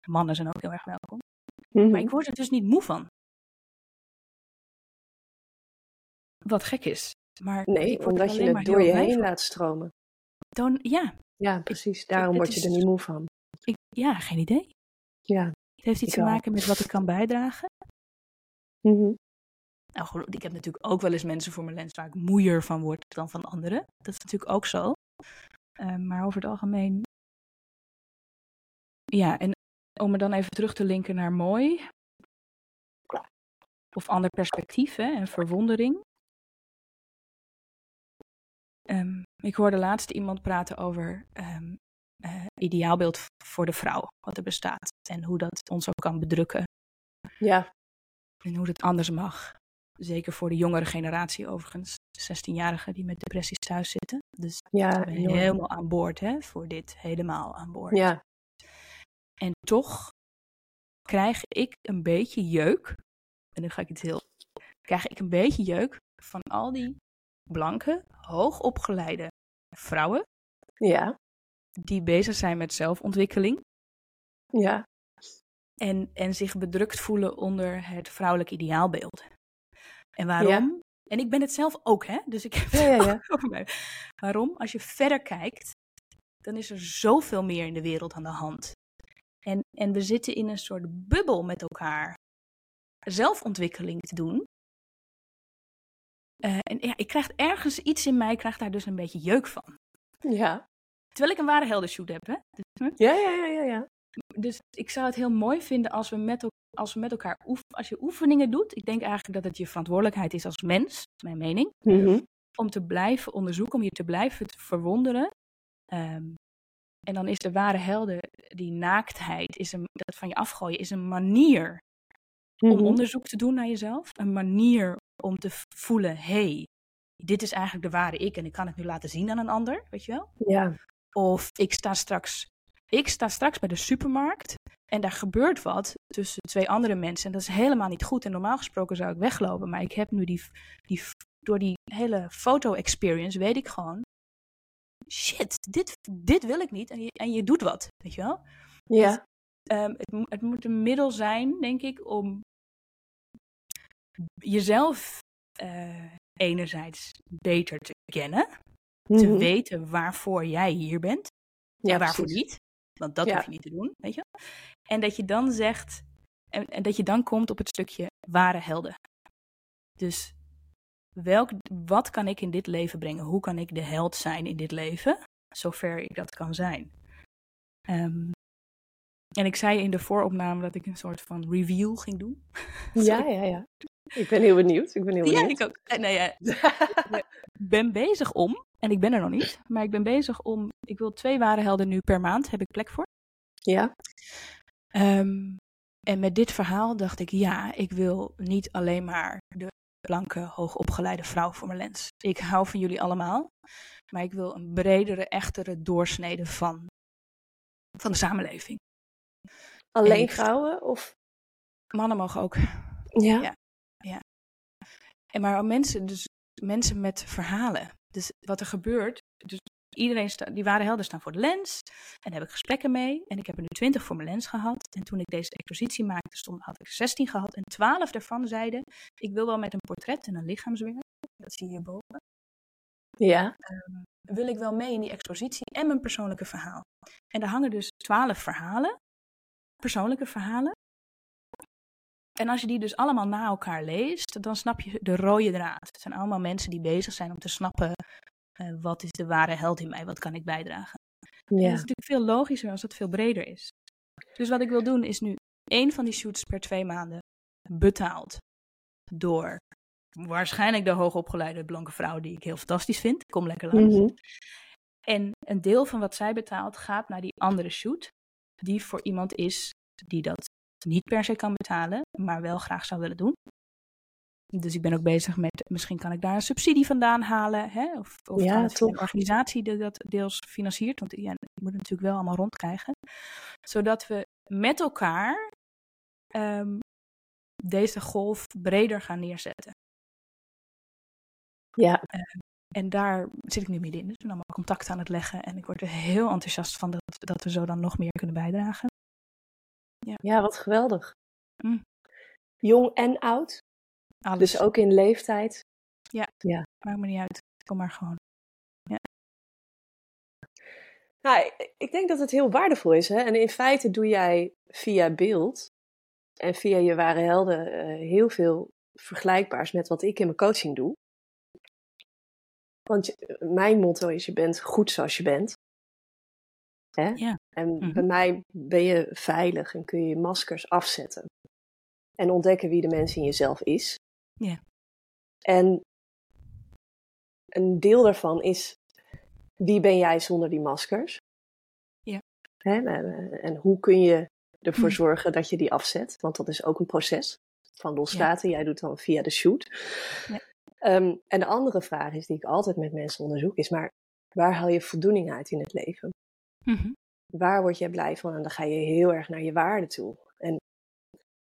mannen zijn ook heel erg welkom. Mhm. Maar ik word er dus niet moe van. Wat gek is. Maar Nee, ik omdat je het door je heen van. laat stromen. Dan, ja, Ja, precies. Daarom word je er niet moe van. ik, ja, geen idee. Ja. Het heeft iets te maken met wat ik kan bijdragen. Mhm. Nou goed, ik heb natuurlijk ook wel eens mensen voor mijn lens waar ik moeier van word dan van anderen. Dat is natuurlijk ook zo. Eh, maar over het algemeen. Ja, en om me dan even terug te linken naar mooi. Of ander perspectief hè, en verwondering. Ehm, ik hoorde laatst iemand praten over um, uh, ideaalbeeld voor de vrouw, wat er bestaat. En hoe dat ons ook kan bedrukken. Ja. En hoe het anders mag. Zeker voor de jongere generatie overigens. 16-jarigen die met depressies thuis zitten. Dus ja, helemaal aan boord hè, voor dit. Helemaal aan boord. Ja. En toch krijg ik een beetje jeuk. En nu ga ik iets heel. Krijg ik een beetje jeuk van al die blanke, hoogopgeleide vrouwen. Ja. Die bezig zijn met zelfontwikkeling. Ja. En, en zich bedrukt voelen onder het vrouwelijk ideaalbeeld. En waarom? En ik ben het zelf ook, hè? Dus ik heb ja, ja, ja. Waarom? Als je verder kijkt, dan is er zoveel meer in de wereld aan de hand. En, en we zitten in een soort bubbel met elkaar zelfontwikkeling te doen. Uh, en ja, ik krijg ergens iets in mij, krijgt daar dus een beetje jeuk van. Ja. Terwijl ik een ware heldenshoot heb, hè? Ja, ja, ja, ja, ja. Dus ik zou het heel mooi vinden als we met, als we met elkaar. Als je oefeningen doet, ik denk eigenlijk dat het je verantwoordelijkheid is als mens, mijn mening. Mm -hmm. Om te blijven onderzoeken, om je te blijven te verwonderen. Um, en dan is de ware helden, die naaktheid, is een, dat van je afgooien, is een manier Mhm. om onderzoek te doen naar jezelf. Een manier om te voelen, hey, dit is eigenlijk de ware ik en ik kan het nu laten zien aan een ander, weet je wel? Ja. Of ik sta straks, ik sta straks bij de supermarkt en daar gebeurt wat tussen twee andere mensen en dat is helemaal niet goed. En normaal gesproken zou ik weglopen, maar ik heb nu die, die door die hele foto-experience weet ik gewoon, shit, dit, dit wil ik niet en je, en je doet wat, weet je wel? Ja. Dus, um, het, het moet een middel zijn, denk ik, om jezelf uh, enerzijds beter te kennen, Mhm. te weten waarvoor jij hier bent Ja, en waarvoor precies. niet. Want dat Ja. hoef je niet te doen, weet je. En dat je dan zegt, en, en dat je dan komt op het stukje ware helden. Dus welk, wat kan ik in dit leven brengen? Hoe kan ik de held zijn in dit leven? Zover ik dat kan zijn. Ehm, en ik zei in de vooropname dat ik een soort van review ging doen. Ja, ja, ja. Ik ben heel benieuwd. Ik ben heel Ja, benieuwd. ik ook. Eh, Nee, ja, ik ben bezig om, en ik ben er nog niet, maar ik ben bezig om, ik wil twee ware helden nu per maand, heb ik plek voor. Ja. Ehm, en met dit verhaal dacht ik, ja, ik wil niet alleen maar de blanke, hoogopgeleide vrouw voor mijn lens. Ik hou van jullie allemaal, maar ik wil een bredere, echtere doorsnede van, van de samenleving. Alleen ik- vrouwen of? Mannen mogen ook. Ja. Ja. En maar mensen, dus mensen met verhalen. Dus wat er gebeurt, dus iedereen sta, die ware helden staan voor de lens. En daar heb ik gesprekken mee. En ik heb er nu twintig voor mijn lens gehad. En toen ik deze expositie maakte, stond, had ik 16 gehad. En twaalf daarvan zeiden, ik wil wel met een portret en een lichaamswerk. Dat zie je hierboven. Ja. Wil ik wel mee in die expositie en mijn persoonlijke verhaal. En daar hangen dus twaalf verhalen. Persoonlijke verhalen. En als je die dus allemaal na elkaar leest, dan snap je de rode draad. Het zijn allemaal mensen die bezig zijn om te snappen eh, wat is de ware held in mij, wat kan ik bijdragen. En dat Ja. is natuurlijk veel logischer als het veel breder is. Dus wat ik wil doen is nu één van die shoots per twee maanden betaald door waarschijnlijk de hoogopgeleide blanke vrouw die ik heel fantastisch vind. Kom lekker langs. Mhm. En een deel van wat zij betaalt gaat naar die andere shoot, die voor iemand is die dat niet per se kan betalen, maar wel graag zou willen doen. Dus ik ben ook bezig met, misschien kan ik daar een subsidie vandaan halen, hè? of, of Ja, kan een organisatie die dat deels financiert, want ja, je moet het natuurlijk wel allemaal rondkrijgen. Zodat we met elkaar ehm, deze golf breder gaan neerzetten. Ja. En daar zit ik nu middenin. Dus ik ben allemaal contact aan het leggen. En ik word er heel enthousiast van dat, dat we zo dan nog meer kunnen bijdragen. Ja, wat geweldig. Mm. Jong en oud, Alles. dus ook in leeftijd. Maakt me niet uit. Kom maar gewoon. Nou, ik- denk dat het heel waardevol is. Hè? En in feite doe jij via beeld en via je ware helden eh, heel veel vergelijkbaars met wat ik in mijn coaching doe. Want je- mijn motto is: je bent goed zoals je bent. Hè? Ja. En Mhm. bij mij ben je veilig en kun je je maskers afzetten. En ontdekken wie de mens in jezelf is. Ja. En een deel daarvan is, wie ben jij zonder die maskers? Ja. Hè? En, en hoe kun je ervoor Mhm. zorgen dat je die afzet? Want dat is ook een proces van loslaten. Jij doet dan via de shoot. Ja. Ehm, en de andere vraag is, die ik altijd met mensen onderzoek, is maar waar haal je voldoening uit in het leven? Mhm. Waar word jij blij van? En dan ga je heel erg naar je waarde toe. En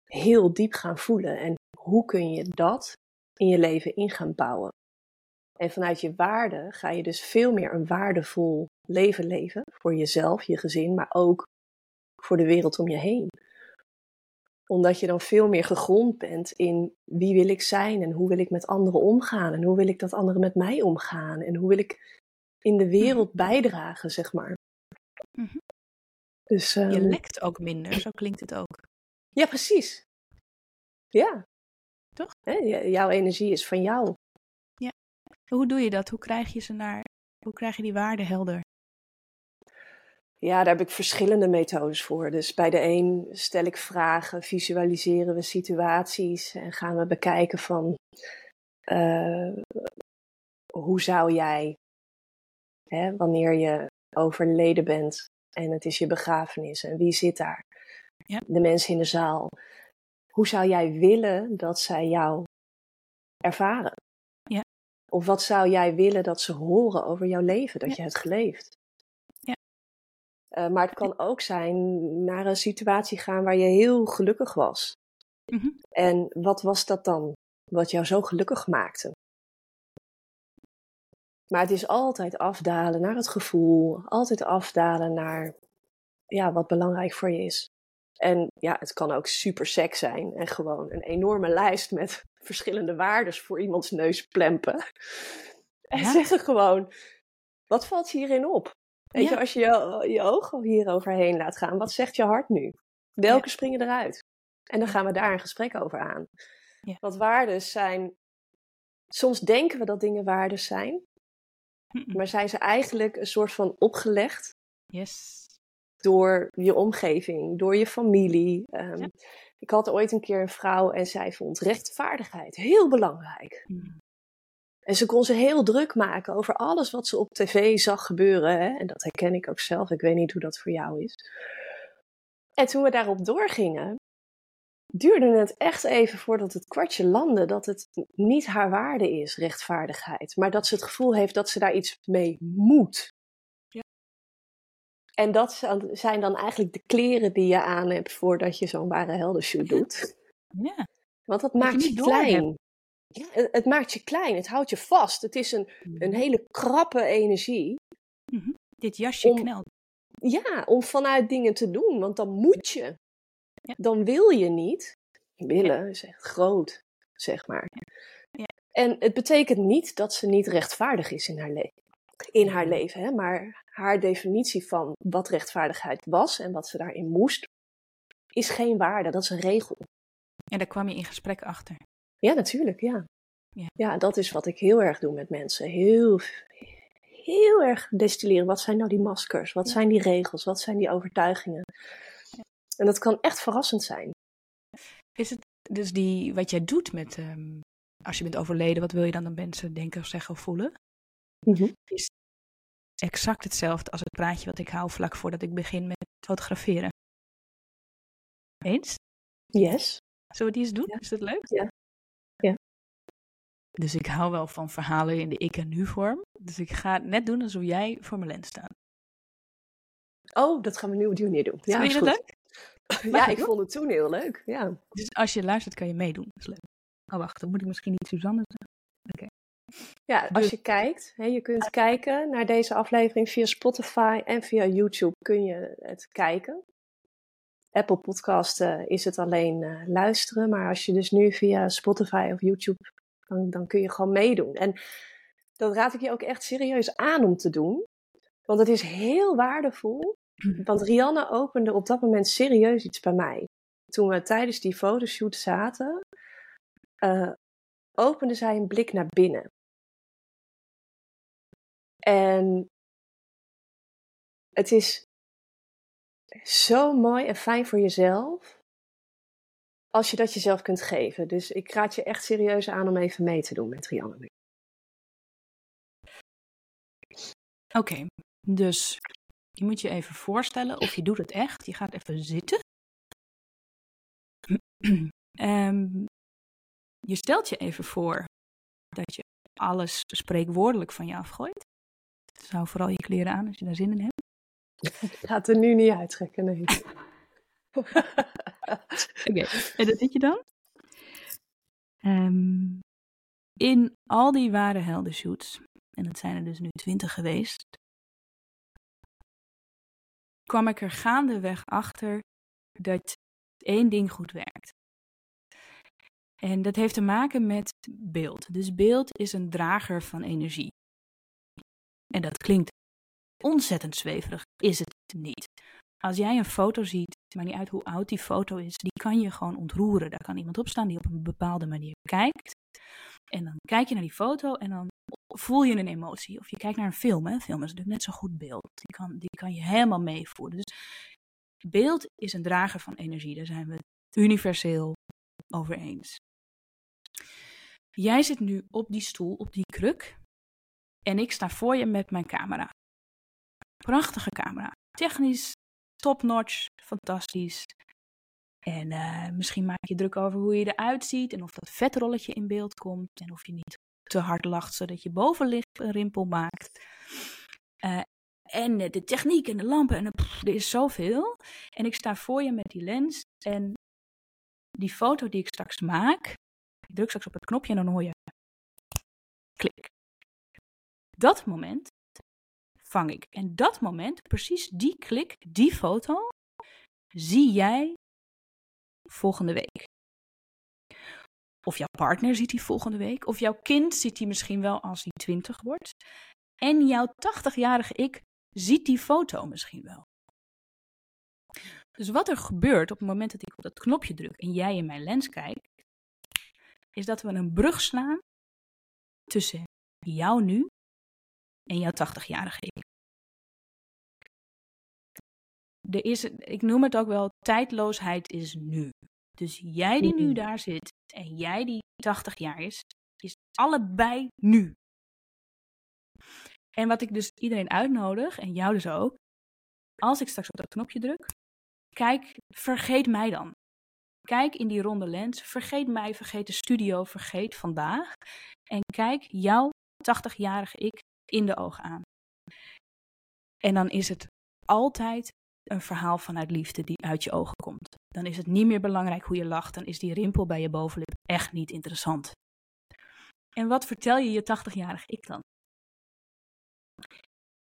heel diep gaan voelen. En hoe kun je dat in je leven in gaan bouwen? En vanuit je waarde ga je dus veel meer een waardevol leven leven. Voor jezelf, je gezin, maar ook voor de wereld om je heen. Omdat je dan veel meer gegrond bent in wie wil ik zijn en hoe wil ik met anderen omgaan. En hoe wil ik dat anderen met mij omgaan. En hoe wil ik in de wereld bijdragen, zeg maar. Mhm. Dus, Je ehm, lekt ook minder, zo klinkt het ook. Ja, precies. Ja. Toch? Hè, jouw energie is van jou. Hoe doe je dat? Hoe krijg je ze naar, hoe krijg je die waarde helder? Ja, daar heb ik verschillende methodes voor. Dus bij de een stel ik vragen, visualiseren we situaties en gaan we bekijken van eh, hoe zou jij, hè, wanneer je overleden bent en het is je begrafenis en wie zit daar? Ja. De mensen in de zaal. Hoe zou jij willen dat zij jou ervaren? Ja. Of wat zou jij willen dat ze horen over jouw leven, dat Ja. je hebt geleefd? Ja. Eh, maar het kan ook zijn naar een situatie gaan waar je heel gelukkig was. Mhm. En wat was dat dan wat jou zo gelukkig maakte? Maar het is altijd afdalen naar het gevoel, altijd afdalen naar ja, wat belangrijk voor je is. En ja, het kan ook super sec zijn en gewoon een enorme lijst met verschillende waardes voor iemands neus plempen. En Ja. zeggen gewoon, wat valt hierin op? Weet Ja. je, als je, je je ogen hier overheen laat gaan, wat zegt je hart nu? Welke springen eruit? En dan gaan we daar een gesprek over aan. Want waardes zijn, soms denken we dat dingen waardes zijn. Maar zijn ze eigenlijk een soort van opgelegd Yes. door je omgeving, door je familie. Ehm, Ja. Ik had ooit een keer een vrouw en zij vond rechtvaardigheid heel belangrijk. Mhm. En ze kon ze heel druk maken over alles wat ze op tv zag gebeuren. Hè? En dat herken ik ook zelf. Ik weet niet hoe dat voor jou is. En toen we daarop doorgingen, duurde het echt even voordat het kwartje landde dat het niet haar waarde is, rechtvaardigheid. Maar dat ze het gevoel heeft dat ze daar iets mee moet. Ja. En dat zijn dan eigenlijk de kleren die je aan hebt voordat je zo'n ware heldenshoot doet. Ja. Want dat maakt je klein. Ja, het, het maakt je klein, het houdt je vast. Het is een, een hele krappe energie. Mhm. Dit jasje Om- knelt. Ja, om vanuit dingen te doen, want dan moet je. Ja. Dan wil je niet. Willen is echt groot, zeg maar. Ja. En het betekent niet dat ze niet rechtvaardig is in haar, le- in haar Mhm. leven, hè? maar haar definitie van wat rechtvaardigheid was en wat ze daarin moest, is geen waarde, dat is een regel. En daar kwam je in gesprek achter. Ja, natuurlijk, ja. Ja. Ja, dat is wat ik heel erg doe met mensen. Heel, heel erg destilleren. Wat zijn nou die maskers? Wat Ja. zijn die regels? Wat zijn die overtuigingen? En dat kan echt verrassend zijn. Is het dus die, wat jij doet met, ehm, als je bent overleden, wat wil je dan aan mensen denken zeggen of voelen? Is exact hetzelfde als het praatje wat ik hou vlak voordat ik begin met fotograferen. Eens? Yes. Zullen we die eens doen? Ja. Is dat leuk? Ja. Ja. Dus ik hou wel van verhalen in de ik en nu vorm. Dus ik ga het net doen alsof jij voor mijn lens staat. Oh, dat gaan we nu op die manier doen. Ja, Vind je dat leuk? Ja, ik vond het toen heel leuk. Ja. Dus als je luistert kan je meedoen. Dat is leuk. Oh wacht, dan moet ik misschien niet Suzanne zeggen. Ja, als Dus- je kijkt, hè, je kunt kijken naar deze aflevering via Spotify en via YouTube kun je het kijken. Apple Podcast eh, is het alleen eh, luisteren, maar als je dus nu via Spotify of YouTube, dan, dan kun je gewoon meedoen. En dat raad ik je ook echt serieus aan om te doen, want het is heel waardevol. Want Rianne opende op dat moment serieus iets bij mij. Toen we tijdens die fotoshoot zaten, eh, opende zij een blik naar binnen. En het is Zo mooi en fijn voor jezelf. Als je dat jezelf kunt geven. Dus ik raad je echt serieus aan om even mee te doen met Rianne. Oké, dus je moet je even voorstellen of je doet het echt. Je gaat even zitten. um, je stelt je even voor dat je alles spreekwoordelijk van je afgooit. Zou vooral je kleren aan als je daar zin in hebt. Ik ga het er nu niet uittrekken, nee. Oké, en dat zit je dan? Um, in al die ware heldenshoots, en dat zijn er dus nu twintig geweest, kwam ik er gaandeweg achter dat één ding goed werkt. En dat heeft te maken met beeld. Dus beeld is een drager van energie. En dat klinkt ontzettend zweverig, is het niet. Als jij een foto ziet, maar niet uit hoe oud die foto is, die kan je gewoon ontroeren. Daar kan iemand op staan die op een bepaalde manier kijkt. En dan kijk je naar die foto en dan voel je een emotie. Of je kijkt naar een film. Hè? Een film is natuurlijk net zo goed beeld. Die kan, die kan je helemaal meevoeren. Dus beeld is een drager van energie. Daar zijn we het universeel over eens. Jij zit nu op die stoel, op die kruk. En ik sta voor je met mijn camera. Prachtige camera. Technisch, top-notch, fantastisch. En uh, misschien maak je druk over hoe je eruit ziet en of dat vetrolletje in beeld komt en of je niet te hard lacht zodat je bovenlicht een rimpel maakt. Uh, en de techniek en de lampen en er is zoveel. En ik sta voor je met die lens en die foto die ik straks maak, ik druk straks op het knopje en dan hoor je klik. Dat moment vang ik. En dat moment, precies die klik, die foto, zie jij volgende week. Of jouw partner ziet die volgende week. Of jouw kind ziet die misschien wel als hij 20 wordt. En jouw 80-jarige ik ziet die foto misschien wel. Dus wat er gebeurt op het moment dat ik op dat knopje druk en jij in mijn lens kijkt, is dat we een brug slaan tussen jou nu en jouw 80-jarige ik. Er is, ik noem het ook wel, tijdloosheid is nu. Dus jij die nu daar zit en jij die 80 jaar is, is allebei nu. En wat ik dus iedereen uitnodig, en jou dus ook, als ik straks op dat knopje druk, kijk, vergeet mij dan. Kijk in die ronde lens, vergeet mij, vergeet de studio, vergeet vandaag. En kijk jouw 80-jarige ik in de ogen aan. En dan is het altijd een verhaal vanuit liefde die uit je ogen komt. Dan is het niet meer belangrijk hoe je lacht, dan is die rimpel bij je bovenlip echt niet interessant. En wat vertel je je 80-jarige ik dan?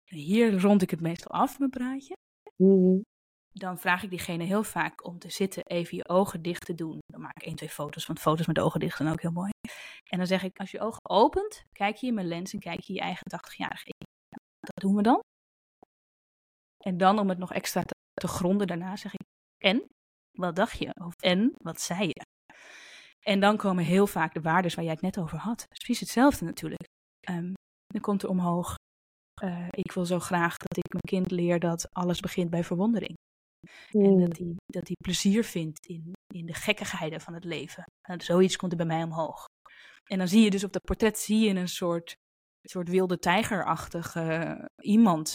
Hier rond ik het meestal af, mijn praatje. Mhm. Dan vraag ik diegene heel vaak om te zitten, even je ogen dicht te doen. Dan maak ik één, twee foto's, want foto's met ogen dicht zijn ook heel mooi. En dan zeg ik, als je ogen opent, kijk je in mijn lens en kijk je je eigen 80-jarige ik. Dat doen we dan. En dan om het nog extra te, te gronden daarna zeg ik, en? Wat dacht je? Of en? Wat zei je? En dan komen heel vaak de waarden waar jij het net over had. precies hetzelfde natuurlijk. Um, dan komt er omhoog, uh, ik wil zo graag dat ik mijn kind leer dat alles begint bij verwondering. Mm. En dat hij, dat hij plezier vindt in, in de gekkigheden van het leven. En zoiets komt er bij mij omhoog. En dan zie je dus op dat portret zie je een soort, soort wilde tijgerachtige iemand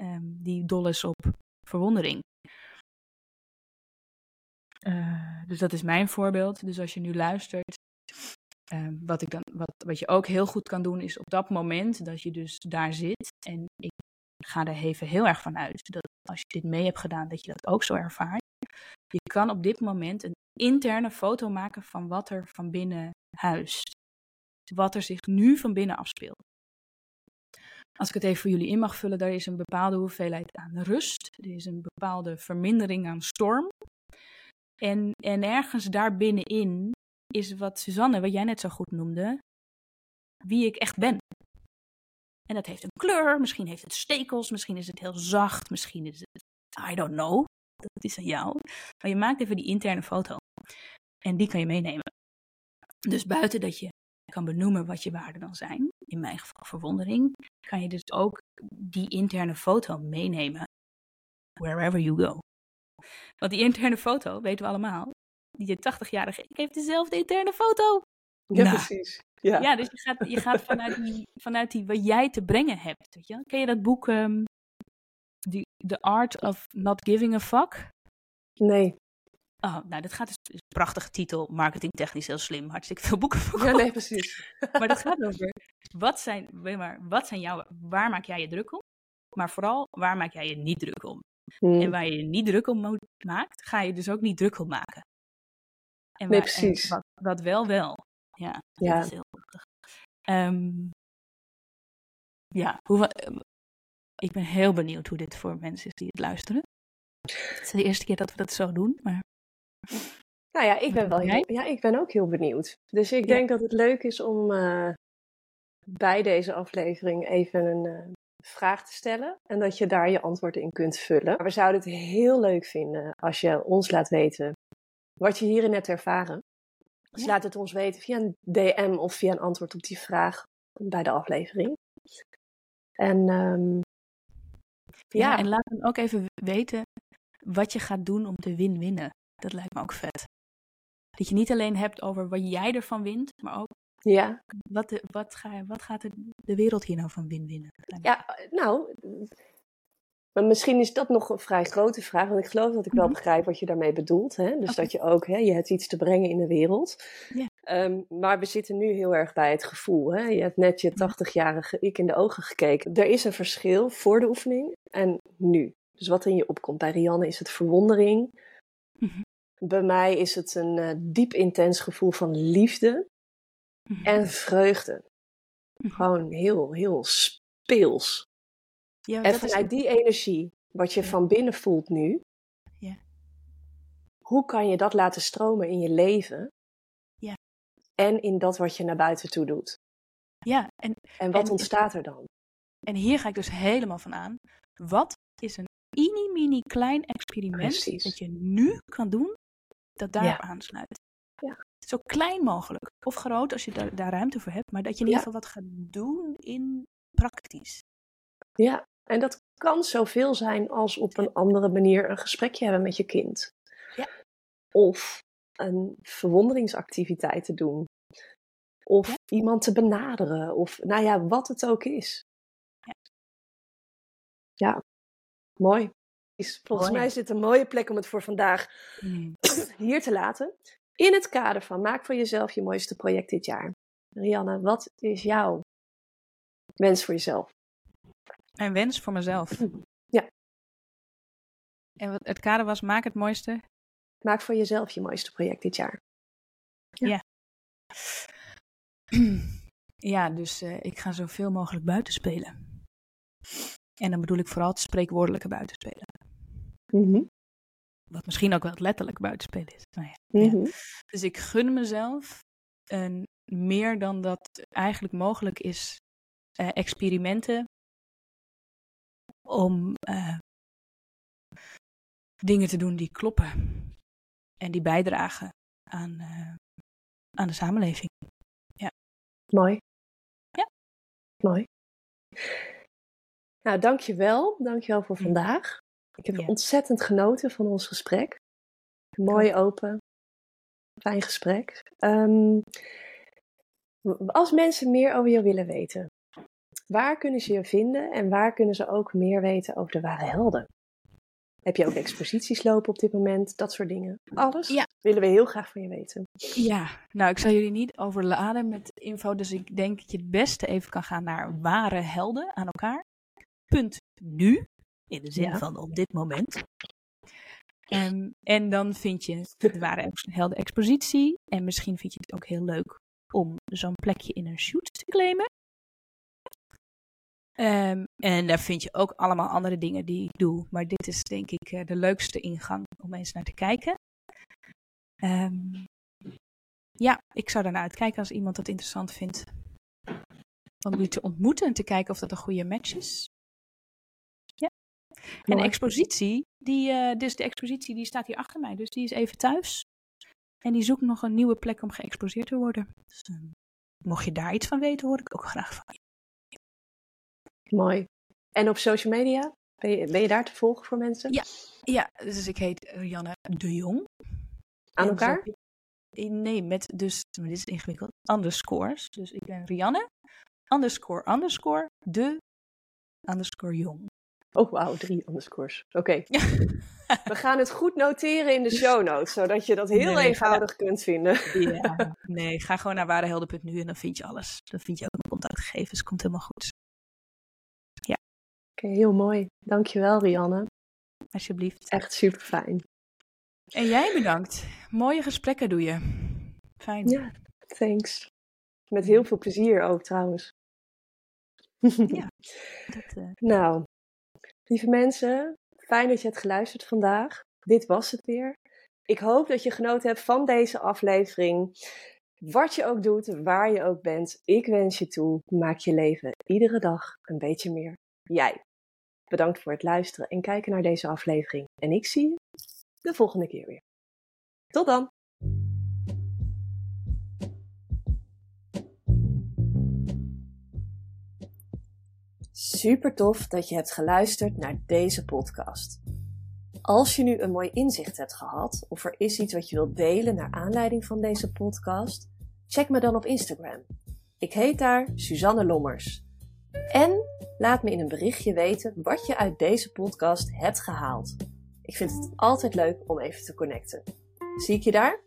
um, die dol is op verwondering. Uh, dus dat is mijn voorbeeld. Dus als je nu luistert, um, wat, ik dan, wat, wat je ook heel goed kan doen, is op dat moment dat je dus daar zit. En ik ga er even heel erg van uit dat als je dit mee hebt gedaan, dat je dat ook zo ervaart. Je kan op dit moment een interne foto maken van wat er van binnen huist. Wat er zich nu van binnen afspeelt. Als ik het even voor jullie in mag vullen, daar is een bepaalde hoeveelheid aan rust. Er is een bepaalde vermindering aan storm. En, en ergens daar binnenin is wat Suzanne, wat jij net zo goed noemde, wie ik echt ben. En dat heeft een kleur, misschien heeft het stekels, misschien is het heel zacht, misschien is het, I don't know, dat is aan jou. Maar je maakt even die interne foto en die kan je meenemen. Dus buiten dat je kan benoemen wat je waarden dan zijn, in mijn geval verwondering, kan je dus ook die interne foto meenemen wherever you go. Want die interne foto, weten we allemaal, die 80-jarige, ik heeft dezelfde interne foto. Ja, Nou. precies. Ja. Ja, dus je gaat, je gaat vanuit, die, vanuit die wat jij te brengen hebt. Weet je? Ken je dat boek die, The Art of Not Giving a Fuck? Nee. Oh, nou, dat gaat dus, een prachtige titel, marketingtechnisch heel slim, hartstikke veel boeken voor. Ja, nee, precies. Maar dat gaat over, wat zijn, weet maar, wat zijn jouw, waar maak jij je druk om? Maar vooral, waar maak jij je niet druk om? Hm. En waar je je niet druk om maakt, ga je dus ook niet druk om maken. En Nee, waar- en precies. wat, wat wel, wel. Ja, Ja. dat is heel prachtig. Ehm, ja, hoe, ehm, ik ben heel benieuwd hoe dit voor mensen is die het luisteren. Het is de eerste keer dat we dat zo doen, maar Nou ja, ik ben wel heel, ja, ik ben ook heel benieuwd. Dus ik Ja. denk dat het leuk is om eh, bij deze aflevering even een eh, vraag te stellen. En dat je daar je antwoord in kunt vullen. Maar we zouden het heel leuk vinden als je ons laat weten wat je hierin hebt ervaren. Dus Ja. laat het ons weten via een DM of via een antwoord op die vraag bij de aflevering. En ehm, ja. ja, en laat dan ook even weten wat je gaat doen om te win-winnen. Dat lijkt me ook vet. Dat je niet alleen hebt over wat jij ervan wint, maar ook ja, wat, de, wat, ga, wat gaat de, de wereld hier nou van lijkt me- Ja, nou, maar misschien is dat nog een vrij grote vraag, want ik geloof dat ik wel Mhm. begrijp wat je daarmee bedoelt. Hè? Dus dat je ook, hè, je hebt iets te brengen in de wereld. Ja. Ehm, maar we zitten nu heel erg bij het gevoel. Hè? Je hebt net je 80-jarige ik in de ogen gekeken. Er is een verschil voor de oefening en nu. Dus wat in je opkomt. Bij Rianne is het verwondering. Bij mij is het een eh, diep intens gevoel van liefde Mhm. en vreugde. Mhm. Gewoon heel, heel speels. Ja, En dat is vanuit die energie, wat je Ja. van binnen voelt nu, Ja. hoe kan je dat laten stromen in je leven? Ja. En in dat wat je naar buiten toe doet. Ja, en, En wat En- ontstaat er dan? en hier ga ik dus helemaal van aan. Wat is een mini-mini klein experiment Precies. dat je nu kan doen dat daarop Ja. aansluit? Ja. Zo klein mogelijk. Of groot als je daar, daar ruimte voor hebt. Maar dat je in ieder geval wat gaat doen in praktisch. Ja, en dat kan zoveel zijn als op een andere manier een gesprekje hebben met je kind. Ja. Of een verwonderingsactiviteit te doen. Of Ja. iemand te benaderen. Of nou ja, wat het ook is. Ja. Ja, mooi. Volgens Mooi. mij is dit een mooie plek om het voor vandaag hier te laten. In het kader van maak voor jezelf je mooiste project dit jaar. Rianne, wat is jouw wens voor jezelf? Mijn wens voor mezelf. Ja. En wat het kader was, maak het mooiste. Maak voor jezelf je mooiste project dit jaar. Ja, dus eh, ik ga zoveel mogelijk buiten spelen. En dan bedoel ik vooral het spreekwoordelijke buitenspelen. Mhm. Wat misschien ook wel het letterlijk buitenspelen is. Nou ja, ja. Mhm. Dus ik gun mezelf een, meer dan dat eigenlijk mogelijk is, eh, experimenten om eh, dingen te doen die kloppen en die bijdragen aan, eh, aan de samenleving. Mooi. Ja. Mooi. Nou, dankjewel. Dankjewel voor vandaag. Ik heb Ja. ontzettend genoten van ons gesprek. Mooi, open, fijn gesprek. Ehm, als mensen meer over je willen weten, waar kunnen ze je vinden en waar kunnen ze ook meer weten over de ware helden? Heb je ook exposities lopen op dit moment? Dat soort dingen. Alles Ja. willen we heel graag van je weten. Ja, nou, ik zal jullie niet overladen met info, dus ik denk dat je het beste even kan gaan naar ware helden aan elkaar. Punt nu, in de zin Ja. van op dit moment. Ehm, en dan vind je de ware helden expositie. En misschien vind je het ook heel leuk om zo'n plekje in een shoot te claimen. Ehm, en daar vind je ook allemaal andere dingen die ik doe. Maar dit is denk ik eh, de leukste ingang om eens naar te kijken. Ehm, ja, ik zou daarna uitkijken als iemand dat interessant vindt. Om jullie te ontmoeten en te kijken of dat een goede match is. En de expositie, die, eh, dus de expositie die staat hier achter mij. Dus die is even thuis. En die zoekt nog een nieuwe plek om geëxposeerd te worden. Dus, ehm, mocht je daar iets van weten, hoor ik ook graag van je. Mooi. En op social media? Ben je, ben je daar te volgen voor mensen? Ja, ja dus ik heet Rianne de Jong. Aan elkaar? Nee, met dus, maar dit is ingewikkeld, underscores. Dus ik ben Rianne, underscore, underscore, de, underscore Jong. Oh, wauw, drie underscores. Oké. We gaan het goed noteren in de show notes, zodat je dat heel nee, eenvoudig kunt vinden. Ja, nee, ga gewoon naar warehelden.nu en dan vind je alles. Dan vind je ook mijn contactgegevens, komt helemaal goed. Ja. Oké, heel mooi. Dankjewel, Rianne. Alsjeblieft. Echt super fijn. En jij bedankt. Mooie gesprekken doe je. Fijn. Ja, thanks. Met heel veel plezier ook trouwens. Ja. Dat, uh... Nou, lieve mensen, fijn dat je hebt geluisterd vandaag. Dit was het weer. Ik hoop dat je genoten hebt van deze aflevering. Wat je ook doet, waar je ook bent, ik wens je toe. Maak je leven iedere dag een beetje meer jij. Bedankt voor het luisteren en kijken naar deze aflevering. En ik zie je de volgende keer weer. Tot dan! Super tof dat je hebt geluisterd naar deze podcast. Als je nu een mooi inzicht hebt gehad, of er is iets wat je wilt delen naar aanleiding van deze podcast, check me dan op Instagram. Ik heet daar Suzanne Lommers. En laat me in een berichtje weten wat je uit deze podcast hebt gehaald. Ik vind het altijd leuk om even te connecten. Zie ik je daar?